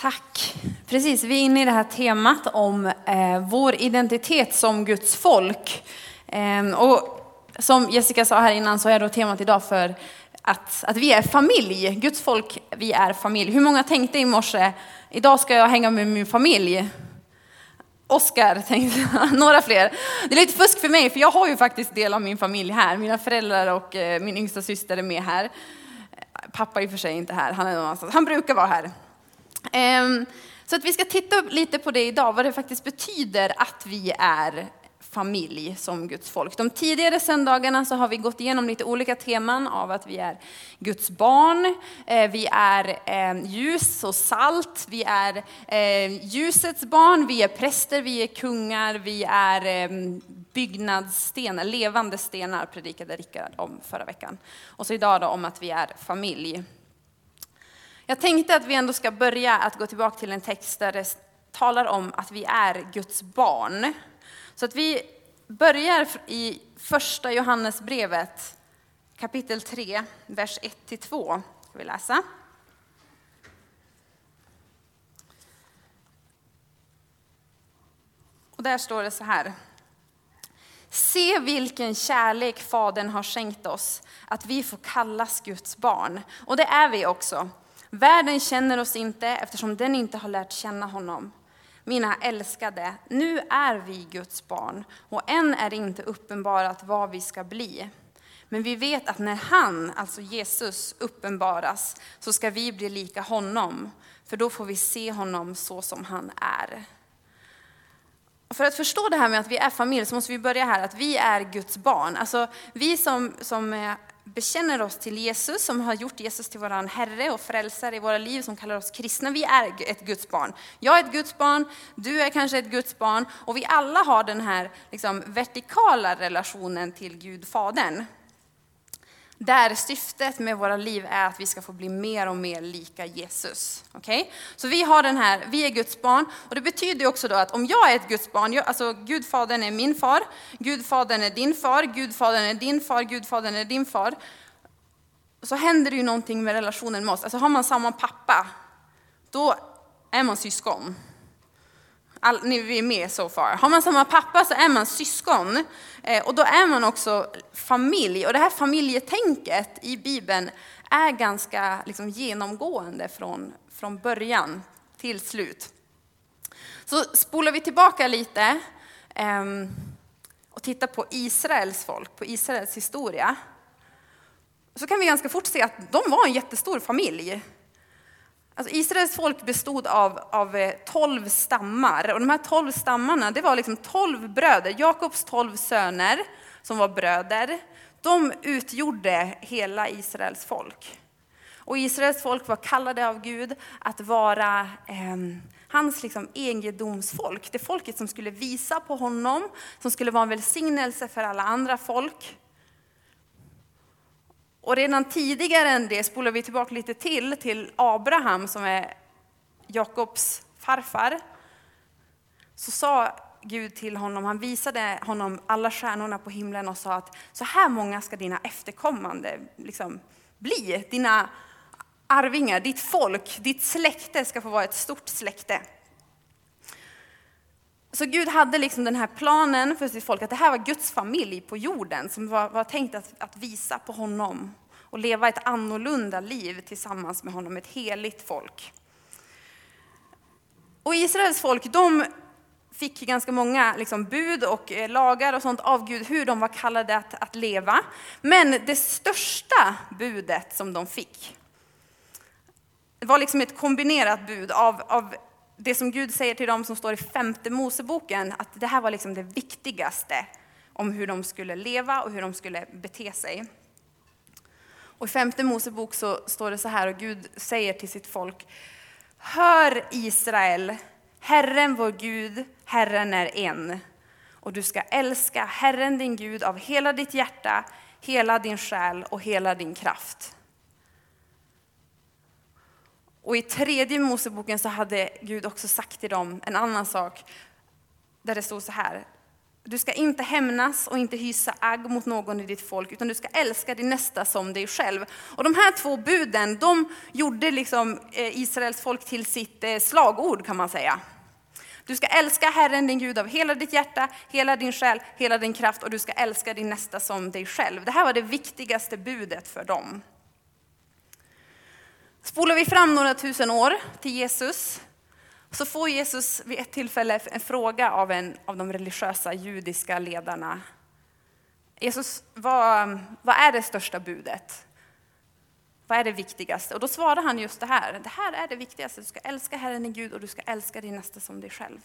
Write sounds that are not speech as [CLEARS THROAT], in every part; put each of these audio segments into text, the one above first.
Tack. Precis, vi är inne i det här temat om eh, vår identitet som Guds folk. Eh, och som Jessica sa här innan så är då temat idag för att, att vi är familj. Guds folk, vi är familj. Hur många tänkte i morse, idag ska jag hänga med min familj? Oskar tänkte [LAUGHS] några fler. Det är lite fusk för mig, för jag har ju faktiskt del av min familj här. Mina föräldrar och eh, min yngsta syster är med här. Pappa är i och för sig inte här, han är någon annanstans. Han brukar vara här. Ehm, så att vi ska titta lite på det idag, vad det faktiskt betyder att vi är familj som Guds folk. De tidigare söndagarna så har vi gått igenom lite olika teman av att vi är Guds barn, eh, vi är ehm, ljus och salt, vi är ehm, ljusets barn, vi är präster, vi är kungar, vi är byggnadsstenar, levande stenar predikade Rickard om förra veckan. Och så idag då om att vi är familj. Jag tänkte att vi ändå ska börja att gå tillbaka till en text där det talar om att vi är Guds barn. Så att vi börjar i första Johannesbrevet kapitel 3, vers 1-2. Ska vi läsa. Och där står det så här. Se vilken kärlek Fadern har skänkt oss, att vi får kallas Guds barn. Och det är vi också. Världen känner oss inte eftersom den inte har lärt känna honom. Mina älskade, nu är vi Guds barn och än är det inte uppenbarat vad vi ska bli. Men vi vet att när han, alltså Jesus, uppenbaras så ska vi bli lika honom, för då får vi se honom så som han är. För att förstå det här med att vi är familj så måste vi börja här, att vi är Guds barn. Alltså vi som, som eh, bekänner oss till Jesus, som har gjort Jesus till vår Herre och frälsare i våra liv, som kallar oss kristna. Vi är ett Guds barn. Jag är ett Guds barn, du är kanske ett Guds barn och vi alla har den här liksom, vertikala relationen till Gud Fadern. Där syftet med våra liv är att vi ska få bli mer och mer lika Jesus. Okay? Så vi har den här, vi är Guds barn och det betyder också då att om jag är ett Guds barn, jag, alltså Gudfadern är min far, Gudfadern är din far, Gudfadern är din far, Gudfadern är din far. Så händer det ju någonting med relationen med oss. Alltså har man samma pappa, då är man syskon. All, ni är med so far. Har man samma pappa så är man syskon. Eh, och då är man också familj. Och det här familjetänket i Bibeln är ganska liksom, genomgående från, från början till slut. Så spolar vi tillbaka lite eh, och tittar på Israels folk, på Israels historia. Så kan vi ganska fort se att de var en jättestor familj. Alltså Israels folk bestod av, av eh, tolv stammar och de här tolv stammarna det var liksom tolv bröder, Jakobs tolv söner som var bröder. De utgjorde hela Israels folk. Och Israels folk var kallade av Gud att vara eh, hans liksom egendomsfolk. Det folket som skulle visa på honom, som skulle vara en välsignelse för alla andra folk. Och redan tidigare än det spolar vi tillbaka lite till, till Abraham som är Jakobs farfar. Så sa Gud till honom, han visade honom alla stjärnorna på himlen och sa att så här många ska dina efterkommande liksom bli. Dina arvingar, ditt folk, ditt släkte ska få vara ett stort släkte. Så Gud hade liksom den här planen för sitt folk, att det här var Guds familj på jorden som var, var tänkt att, att visa på honom och leva ett annorlunda liv tillsammans med honom, ett heligt folk. Och Israels folk, de fick ganska många liksom, bud och eh, lagar och sånt av Gud, hur de var kallade att, att leva. Men det största budet som de fick, det var liksom ett kombinerat bud av, av det som Gud säger till dem som står i femte Moseboken, att det här var liksom det viktigaste om hur de skulle leva och hur de skulle bete sig. Och i femte Mosebok så står det så här, och Gud säger till sitt folk, Hör Israel, Herren vår Gud, Herren är en. Och du ska älska Herren din Gud av hela ditt hjärta, hela din själ och hela din kraft. Och i tredje Moseboken så hade Gud också sagt till dem en annan sak, där det stod så här. du ska inte hämnas och inte hysa agg mot någon i ditt folk, utan du ska älska din nästa som dig själv. Och de här två buden, de gjorde liksom eh, Israels folk till sitt eh, slagord kan man säga. Du ska älska Herren din Gud av hela ditt hjärta, hela din själ, hela din kraft och du ska älska din nästa som dig själv. Det här var det viktigaste budet för dem. Spolar vi fram några tusen år till Jesus så får Jesus vid ett tillfälle en fråga av en av de religiösa judiska ledarna. Jesus, vad, vad är det största budet? Vad är det viktigaste? Och då svarar han just det här. Det här är det viktigaste. Du ska älska Herren din Gud och du ska älska din nästa som dig själv.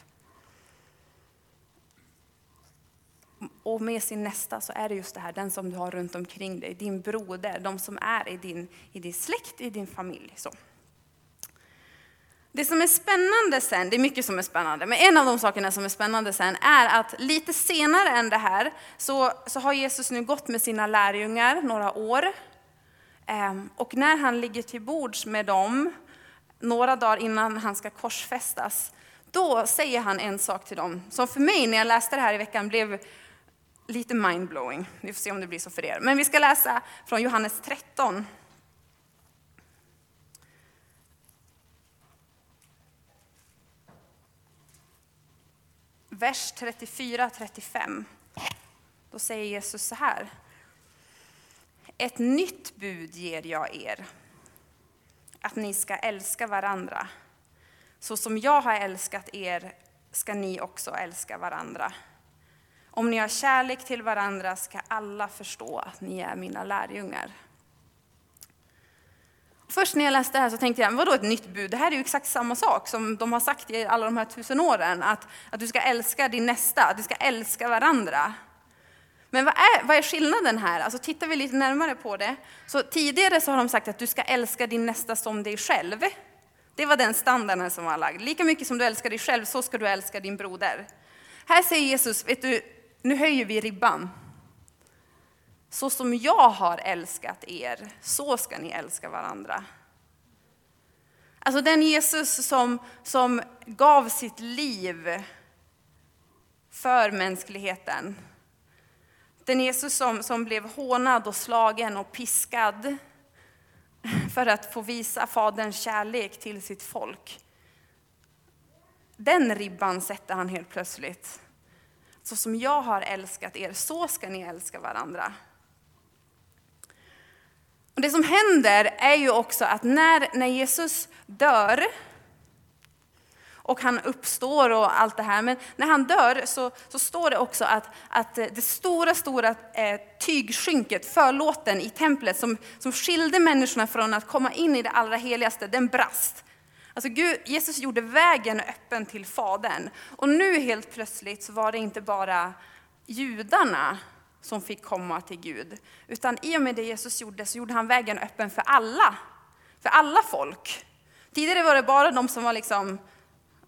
Och med sin nästa så är det just det här, den som du har runt omkring dig, din broder, de som är i din, i din släkt, i din familj. Så. Det som är spännande sen, det är mycket som är spännande, men en av de sakerna som är spännande sen är att lite senare än det här så, så har Jesus nu gått med sina lärjungar några år. Ehm, och när han ligger till bords med dem, några dagar innan han ska korsfästas, då säger han en sak till dem som för mig när jag läste det här i veckan blev lite mindblowing. Vi får se om det blir så för er. Men vi ska läsa från Johannes 13. Vers 34-35. Då säger Jesus så här. Ett nytt bud ger jag er, att ni ska älska varandra. Så som jag har älskat er ska ni också älska varandra. Om ni har kärlek till varandra ska alla förstå att ni är mina lärjungar. Först när jag läste det här så tänkte jag, vadå ett nytt bud? Det här är ju exakt samma sak som de har sagt i alla de här tusen åren. Att, att du ska älska din nästa, att du ska älska varandra. Men vad är, vad är skillnaden här? Alltså tittar vi lite närmare på det. Så tidigare så har de sagt att du ska älska din nästa som dig själv. Det var den standarden som var lagd. Lika mycket som du älskar dig själv, så ska du älska din broder. Här säger Jesus, vet du, nu höjer vi ribban. Så som jag har älskat er, så ska ni älska varandra. Alltså den Jesus som, som gav sitt liv för mänskligheten. Den Jesus som, som blev hånad och slagen och piskad för att få visa Faderns kärlek till sitt folk. Den ribban sätter han helt plötsligt. Så som jag har älskat er, så ska ni älska varandra. Och det som händer är ju också att när, när Jesus dör, och han uppstår och allt det här. Men när han dör så, så står det också att, att det stora, stora eh, tygskynket, förlåten i templet som, som skilde människorna från att komma in i det allra heligaste, den brast. Alltså Gud, Jesus gjorde vägen öppen till Fadern. Och nu helt plötsligt så var det inte bara judarna som fick komma till Gud. Utan i och med det Jesus gjorde så gjorde han vägen öppen för alla. För alla folk. Tidigare var det bara de som var liksom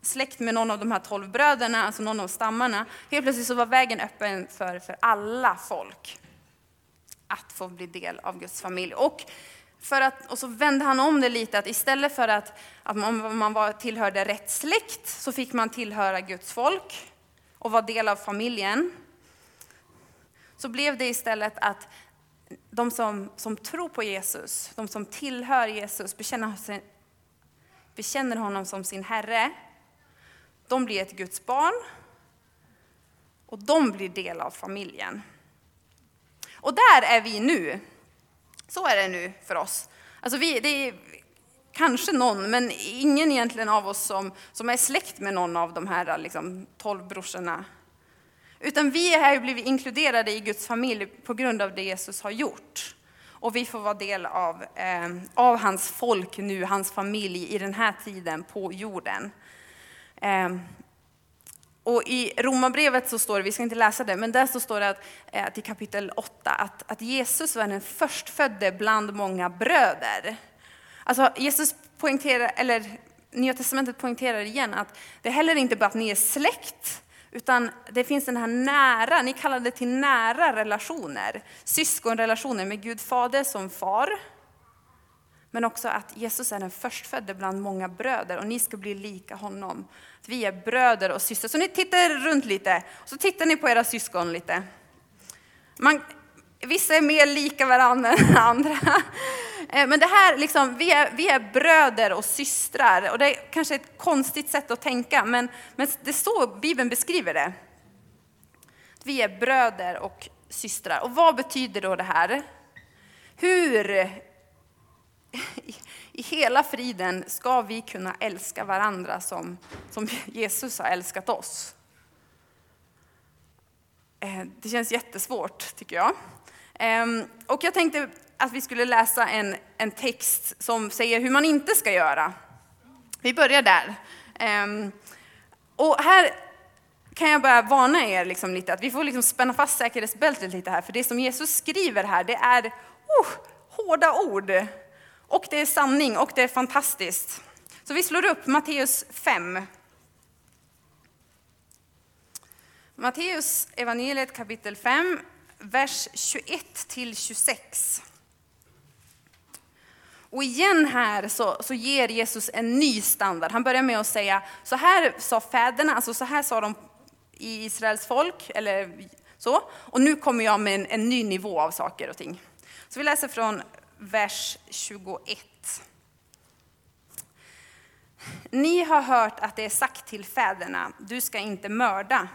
släkt med någon av de här tolv bröderna, alltså någon av stammarna. Helt plötsligt så var vägen öppen för, för alla folk att få bli del av Guds familj. Och, för att, och så vände han om det lite, att istället för att, att man, man var, tillhörde rätt släkt så fick man tillhöra Guds folk och vara del av familjen. Så blev det istället att de som, som tror på Jesus, de som tillhör Jesus, bekänner, bekänner honom som sin Herre, de blir ett Guds barn och de blir del av familjen. Och där är vi nu. Så är det nu för oss. Alltså vi, det är kanske någon, men ingen egentligen av oss som, som är släkt med någon av de här liksom, tolv brorsorna. Utan vi är här blivit inkluderade i Guds familj på grund av det Jesus har gjort. Och vi får vara del av, eh, av hans folk nu, hans familj i den här tiden på jorden. Eh, och i Romarbrevet så står det, vi ska inte läsa det, men där så står det att, eh, att i kapitel 8 att, att Jesus var den förstfödde bland många bröder. Alltså Jesus poängterar, eller Nya Testamentet poängterar igen att det är heller inte bara att ni är släkt, utan det finns den här nära, ni kallar det till nära relationer, syskonrelationer med Gud Fader som far, men också att Jesus är den förstfödde bland många bröder och ni ska bli lika honom. Att vi är bröder och systrar. Så ni tittar runt lite, så tittar ni på era syskon lite. Man, vissa är mer lika varandra än andra. Eh, men det här, liksom, vi, är, vi är bröder och systrar. Och det är kanske ett konstigt sätt att tänka, men, men det är så Bibeln beskriver det. Vi är bröder och systrar. Och vad betyder då det här? Hur i hela friden ska vi kunna älska varandra som, som Jesus har älskat oss? Eh, det känns jättesvårt tycker jag. Ehm, och jag tänkte att vi skulle läsa en, en text som säger hur man inte ska göra. Vi börjar där. Ehm, och här kan jag bara varna er liksom lite att vi får liksom spänna fast säkerhetsbältet lite här, för det som Jesus skriver här, det är oh, hårda ord. Och det är sanning och det är fantastiskt. Så vi slår upp Matteus 5. Matteus evangeliet kapitel 5, vers 21 till 26. Och igen här så, så ger Jesus en ny standard. Han börjar med att säga, så här sa fäderna, alltså så här sa de i Israels folk, eller så. Och nu kommer jag med en, en ny nivå av saker och ting. Så vi läser från vers 21. Ni har hört att det är sagt till fäderna, du ska inte mörda,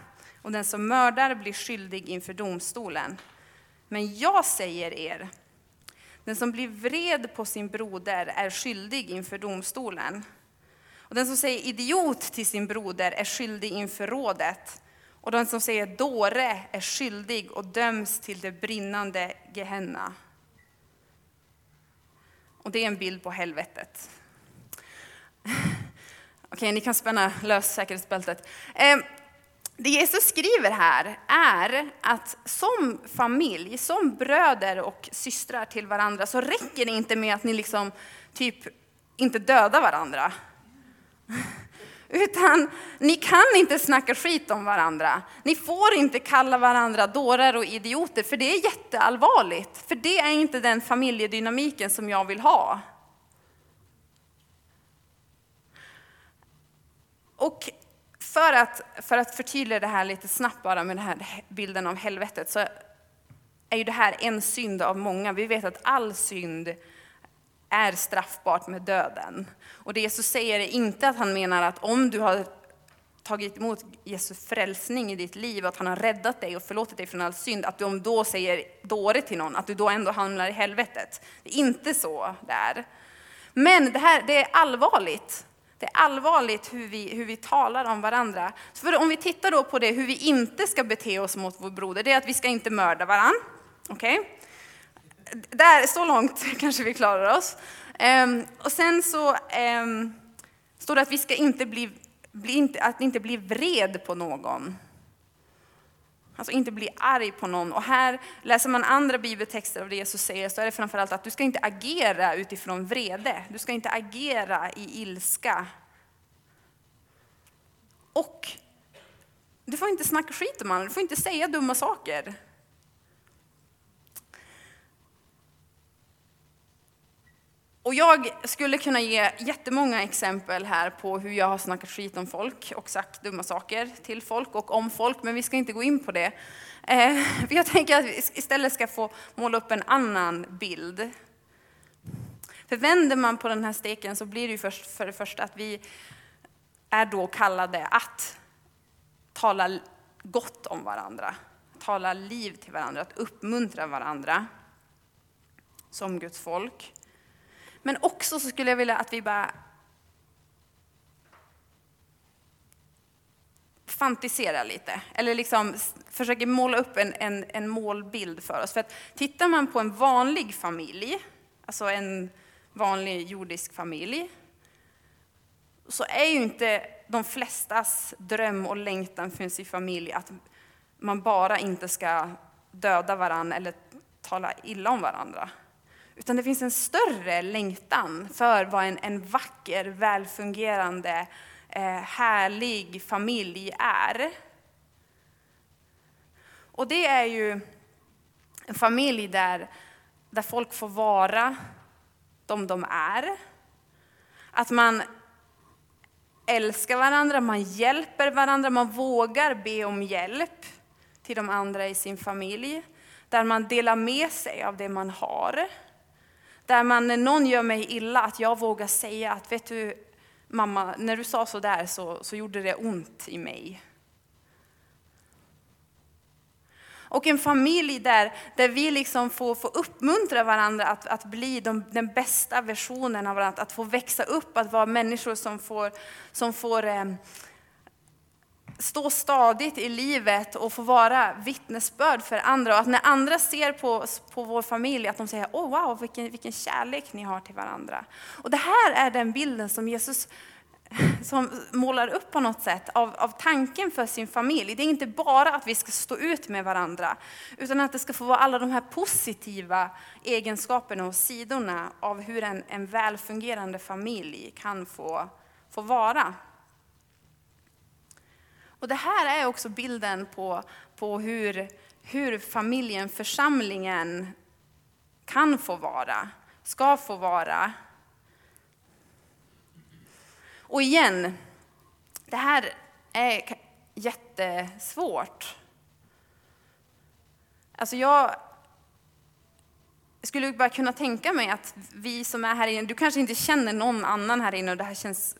och den som mördar blir skyldig inför domstolen. Men jag säger er, den som blir vred på sin broder är skyldig inför domstolen. Och den som säger idiot till sin broder är skyldig inför rådet. Och den som säger dåre är skyldig och döms till det brinnande Gehenna. Och det är en bild på helvetet. [LAUGHS] Okej, ni kan spänna lös säkerhetsbältet. Ehm, det Jesus skriver här är att som familj, som bröder och systrar till varandra så räcker det inte med att ni liksom typ inte dödar varandra. Utan ni kan inte snacka skit om varandra. Ni får inte kalla varandra dårar och idioter, för det är jätteallvarligt. För det är inte den familjedynamiken som jag vill ha. Och för att, för att förtydliga det här lite snabbt bara med den här bilden av helvetet så är ju det här en synd av många. Vi vet att all synd är straffbart med döden. Och det Jesus säger är inte att han menar att om du har tagit emot Jesu frälsning i ditt liv, att han har räddat dig och förlåtit dig från all synd, att du då säger dåre till någon, att du då ändå hamnar i helvetet. Det är inte så där. Men det här det är allvarligt. Det är allvarligt hur vi, hur vi talar om varandra. För om vi tittar då på det, hur vi inte ska bete oss mot vår broder, det är att vi ska inte mörda varandra. Okay? Där, så långt [LAUGHS] kanske vi klarar oss. Um, och sen så um, står det att vi ska inte bli, bli inte, att inte bli vred på någon. Alltså inte bli arg på någon. Och här läser man andra bibeltexter av det Jesus säger så är det framförallt att du ska inte agera utifrån vrede. Du ska inte agera i ilska. Och du får inte snacka skit om andra, du får inte säga dumma saker. Och jag skulle kunna ge jättemånga exempel här på hur jag har snackat skit om folk och sagt dumma saker till folk och om folk, men vi ska inte gå in på det. Eh, [LAUGHS] jag tänker att vi istället ska få måla upp en annan bild. För vänder man på den här steken så blir det ju först, för det första att vi är då kallade att tala gott om varandra, tala liv till varandra, att uppmuntra varandra som Guds folk. Men också så skulle jag vilja att vi bara fantiserar lite, eller liksom försöker måla upp en, en, en målbild för oss. För att tittar man på en vanlig familj, alltså en vanlig jordisk familj, så är ju inte de flestas dröm och längtan för sin familj att man bara inte ska döda varandra eller tala illa om varandra. Utan det finns en större längtan för vad en, en vacker, välfungerande, eh, härlig familj är. Och det är ju en familj där, där folk får vara de de är. Att man älskar varandra, man hjälper varandra, man vågar be om hjälp till de andra i sin familj. Där man delar med sig av det man har. Där man, när någon gör mig illa, att jag vågar säga att vet du mamma, när du sa så där så, så gjorde det ont i mig. Och en familj där, där vi liksom får, får uppmuntra varandra att, att bli de, den bästa versionen av varandra, att få växa upp, att vara människor som får, som får eh, stå stadigt i livet och få vara vittnesbörd för andra. Och att när andra ser på, på vår familj, att de säger oh, wow, vilken, vilken kärlek ni har till varandra. Och det här är den bilden som Jesus [LAUGHS] som målar upp på något sätt av, av tanken för sin familj. Det är inte bara att vi ska stå ut med varandra, utan att det ska få vara alla de här positiva egenskaperna och sidorna av hur en, en välfungerande familj kan få, få vara. Och det här är också bilden på, på hur, hur familjen, församlingen kan få vara, ska få vara. Och igen, det här är jättesvårt. Alltså jag skulle bara kunna tänka mig att vi som är här inne, du kanske inte känner någon annan här inne och det här känns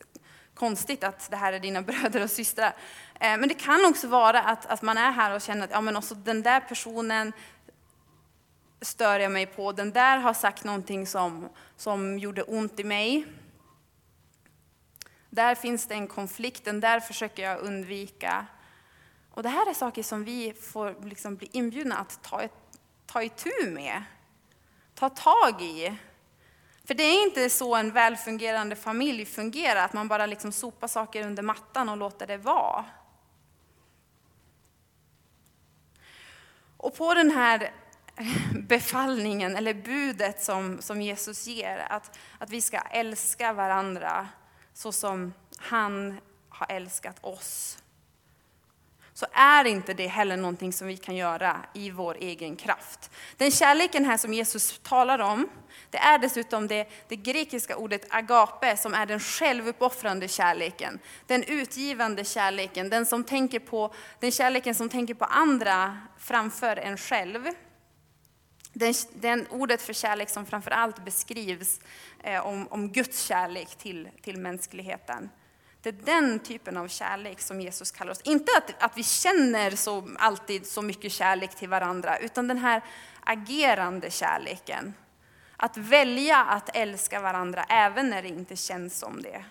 konstigt att det här är dina [LAUGHS] bröder och systrar. Eh, men det kan också vara att, att man är här och känner att ja, men också den där personen stör jag mig på, den där har sagt någonting som, som gjorde ont i mig. Där finns det en konflikt, den där försöker jag undvika. Och det här är saker som vi får liksom bli inbjudna att ta, ta itu med, ta tag i. För det är inte så en välfungerande familj fungerar, att man bara liksom sopar saker under mattan och låter det vara. Och på den här [LAUGHS] befallningen, eller budet som, som Jesus ger, att, att vi ska älska varandra så som han har älskat oss, så är inte det heller någonting som vi kan göra i vår egen kraft. Den kärleken här som Jesus talar om, det är dessutom det, det grekiska ordet agape som är den självuppoffrande kärleken. Den utgivande kärleken, den, som tänker på, den kärleken som tänker på andra framför en själv. Den, den ordet för kärlek som framför allt beskrivs eh, om, om Guds kärlek till, till mänskligheten. Det är den typen av kärlek som Jesus kallar oss. Inte att, att vi känner så, alltid så mycket kärlek till varandra, utan den här agerande kärleken. Att välja att älska varandra även när det inte känns som det.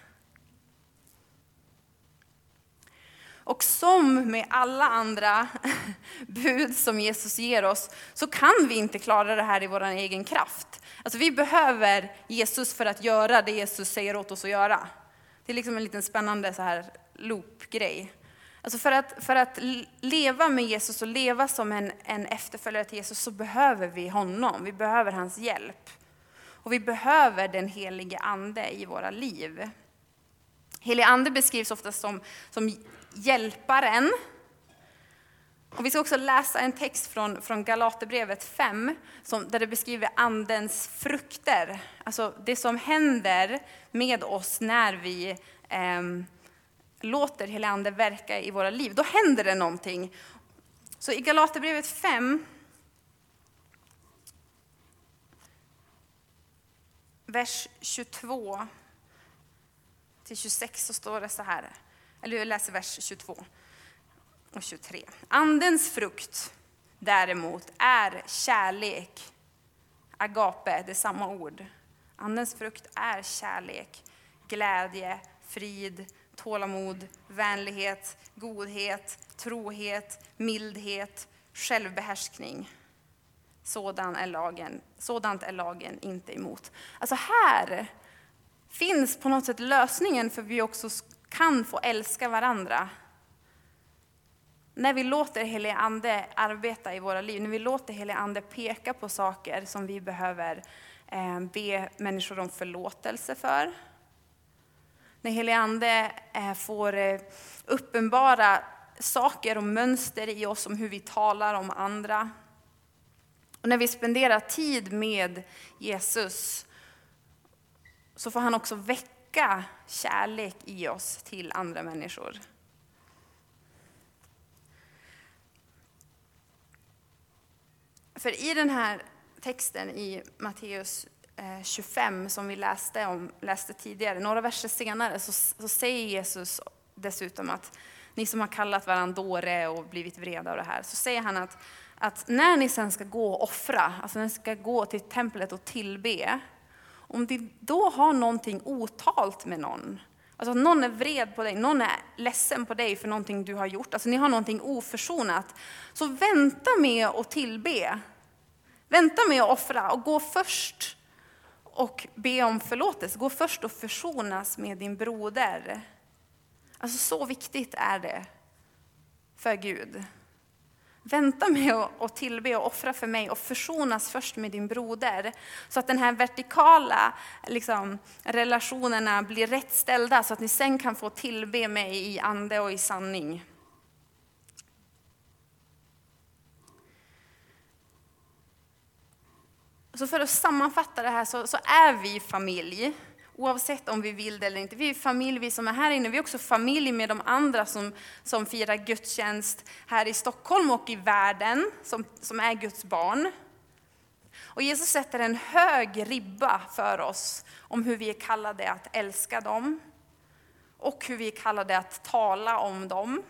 Och som med alla andra [LAUGHS] bud som Jesus ger oss, så kan vi inte klara det här i vår egen kraft. Alltså vi behöver Jesus för att göra det Jesus säger åt oss att göra. Det är liksom en liten spännande så här loop-grej. Alltså för, att, för att leva med Jesus och leva som en, en efterföljare till Jesus så behöver vi honom. Vi behöver hans hjälp. Och vi behöver den helige ande i våra liv. Helig ande beskrivs ofta som, som hjälparen. Och vi ska också läsa en text från, från Galaterbrevet 5, som, där det beskriver andens frukter. Alltså det som händer med oss när vi eh, låter hela ande verka i våra liv. Då händer det någonting. Så i Galaterbrevet 5, vers 22 till 26 så står det så här. Eller jag läser vers 22 och 23. Andens frukt däremot är kärlek. Agape, det är samma ord. Andens frukt är kärlek, glädje, frid, tålamod, vänlighet, godhet, trohet, mildhet, självbehärskning. Sådan är lagen, sådant är lagen inte emot. Alltså här finns på något sätt lösningen för vi också kan få älska varandra. När vi låter helig ande arbeta i våra liv, när vi låter helig ande peka på saker som vi behöver eh, be människor om förlåtelse för. När helig ande eh, får eh, uppenbara saker och mönster i oss om hur vi talar om andra. Och när vi spenderar tid med Jesus så får han också väcka kärlek i oss till andra människor. För i den här texten i Matteus eh, 25 som vi läste, om, läste tidigare, några verser senare, så, så säger Jesus dessutom att ni som har kallat varandra dåre och blivit vreda av det här, så säger han att, att när ni sen ska gå och offra, alltså när ni ska gå till templet och tillbe, om ni då har någonting otalt med någon, alltså någon är vred på dig, någon är ledsen på dig för någonting du har gjort, alltså ni har någonting oförsonat, så vänta med att tillbe. Vänta med att offra och gå först och be om förlåtelse. Gå först och försonas med din broder. Alltså så viktigt är det för Gud. Vänta med att tillbe och offra för mig och försonas först med din broder. Så att den här vertikala liksom, relationerna blir rätt ställda så att ni sen kan få tillbe mig i ande och i sanning. Så för att sammanfatta det här så, så är vi familj. Oavsett om vi vill det eller inte. Vi är familj, vi som är här inne. Vi är också familj med de andra som, som firar gudstjänst här i Stockholm och i världen, som, som är Guds barn. Och Jesus sätter en hög ribba för oss om hur vi är kallade att älska dem. Och hur vi är kallade att tala om dem.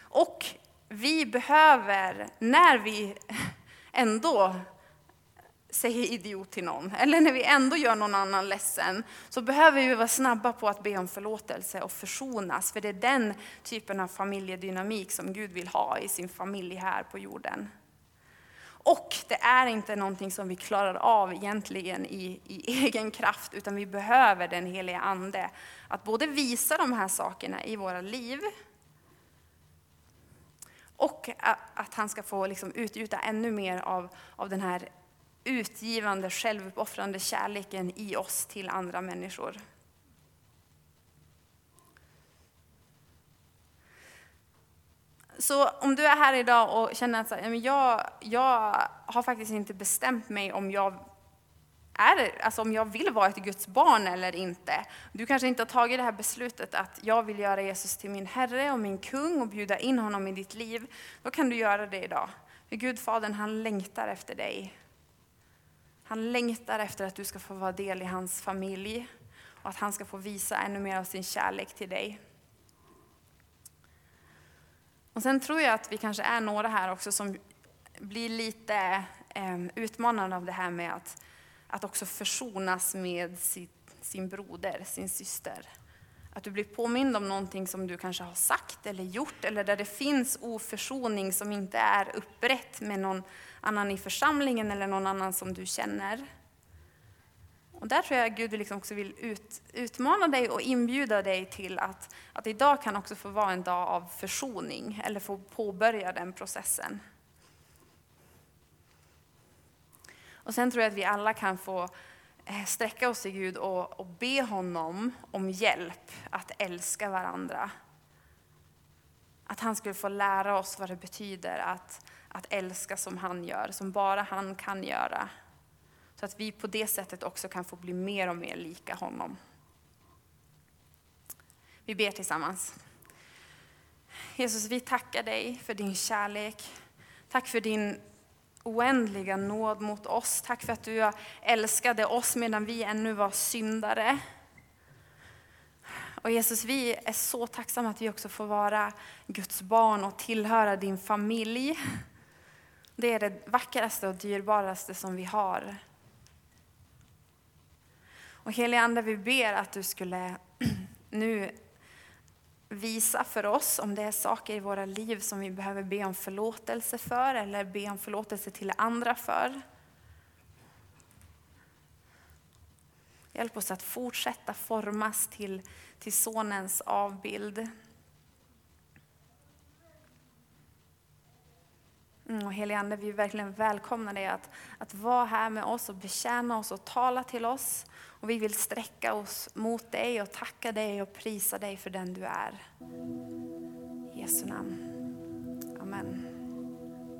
Och vi behöver, när vi ändå säger idiot till någon, eller när vi ändå gör någon annan ledsen, så behöver vi vara snabba på att be om förlåtelse och försonas. För det är den typen av familjedynamik som Gud vill ha i sin familj här på jorden. Och det är inte någonting som vi klarar av egentligen i, i egen kraft, utan vi behöver den heliga Ande. Att både visa de här sakerna i våra liv, och att han ska få liksom utgjuta ännu mer av, av den här utgivande, självuppoffrande kärleken i oss till andra människor. Så om du är här idag och känner att jag, jag har faktiskt inte bestämt mig om jag är, alltså om jag vill vara ett Guds barn eller inte. Du kanske inte har tagit det här beslutet att jag vill göra Jesus till min Herre och min kung och bjuda in honom i ditt liv. Då kan du göra det idag. För Gud Fadern han längtar efter dig. Han längtar efter att du ska få vara del i hans familj och att han ska få visa ännu mer av sin kärlek till dig. Och Sen tror jag att vi kanske är några här också som blir lite eh, utmanade av det här med att att också försonas med sin broder, sin syster. Att du blir påmind om någonting som du kanske har sagt eller gjort, eller där det finns oförsoning som inte är upprätt med någon annan i församlingen eller någon annan som du känner. Och där tror jag att Gud liksom också vill ut, utmana dig och inbjuda dig till att, att idag kan också få vara en dag av försoning, eller få påbörja den processen. Och sen tror jag att vi alla kan få eh, sträcka oss till Gud och, och be honom om hjälp att älska varandra. Att han skulle få lära oss vad det betyder att, att älska som han gör, som bara han kan göra. Så att vi på det sättet också kan få bli mer och mer lika honom. Vi ber tillsammans. Jesus, vi tackar dig för din kärlek. Tack för din oändliga nåd mot oss. Tack för att du älskade oss medan vi ännu var syndare. Och Jesus, vi är så tacksamma att vi också får vara Guds barn och tillhöra din familj. Det är det vackraste och dyrbaraste som vi har. Och helige Ande, vi ber att du skulle [CLEARS THROAT] nu visa för oss om det är saker i våra liv som vi behöver be om förlåtelse för eller be om förlåtelse till andra för. Hjälp oss att fortsätta formas till, till Sonens avbild. Mm, och helige Ande, vi verkligen välkomnar dig att, att vara här med oss och betjäna oss och tala till oss. Och vi vill sträcka oss mot dig och tacka dig och prisa dig för den du är. I Jesu namn. Amen.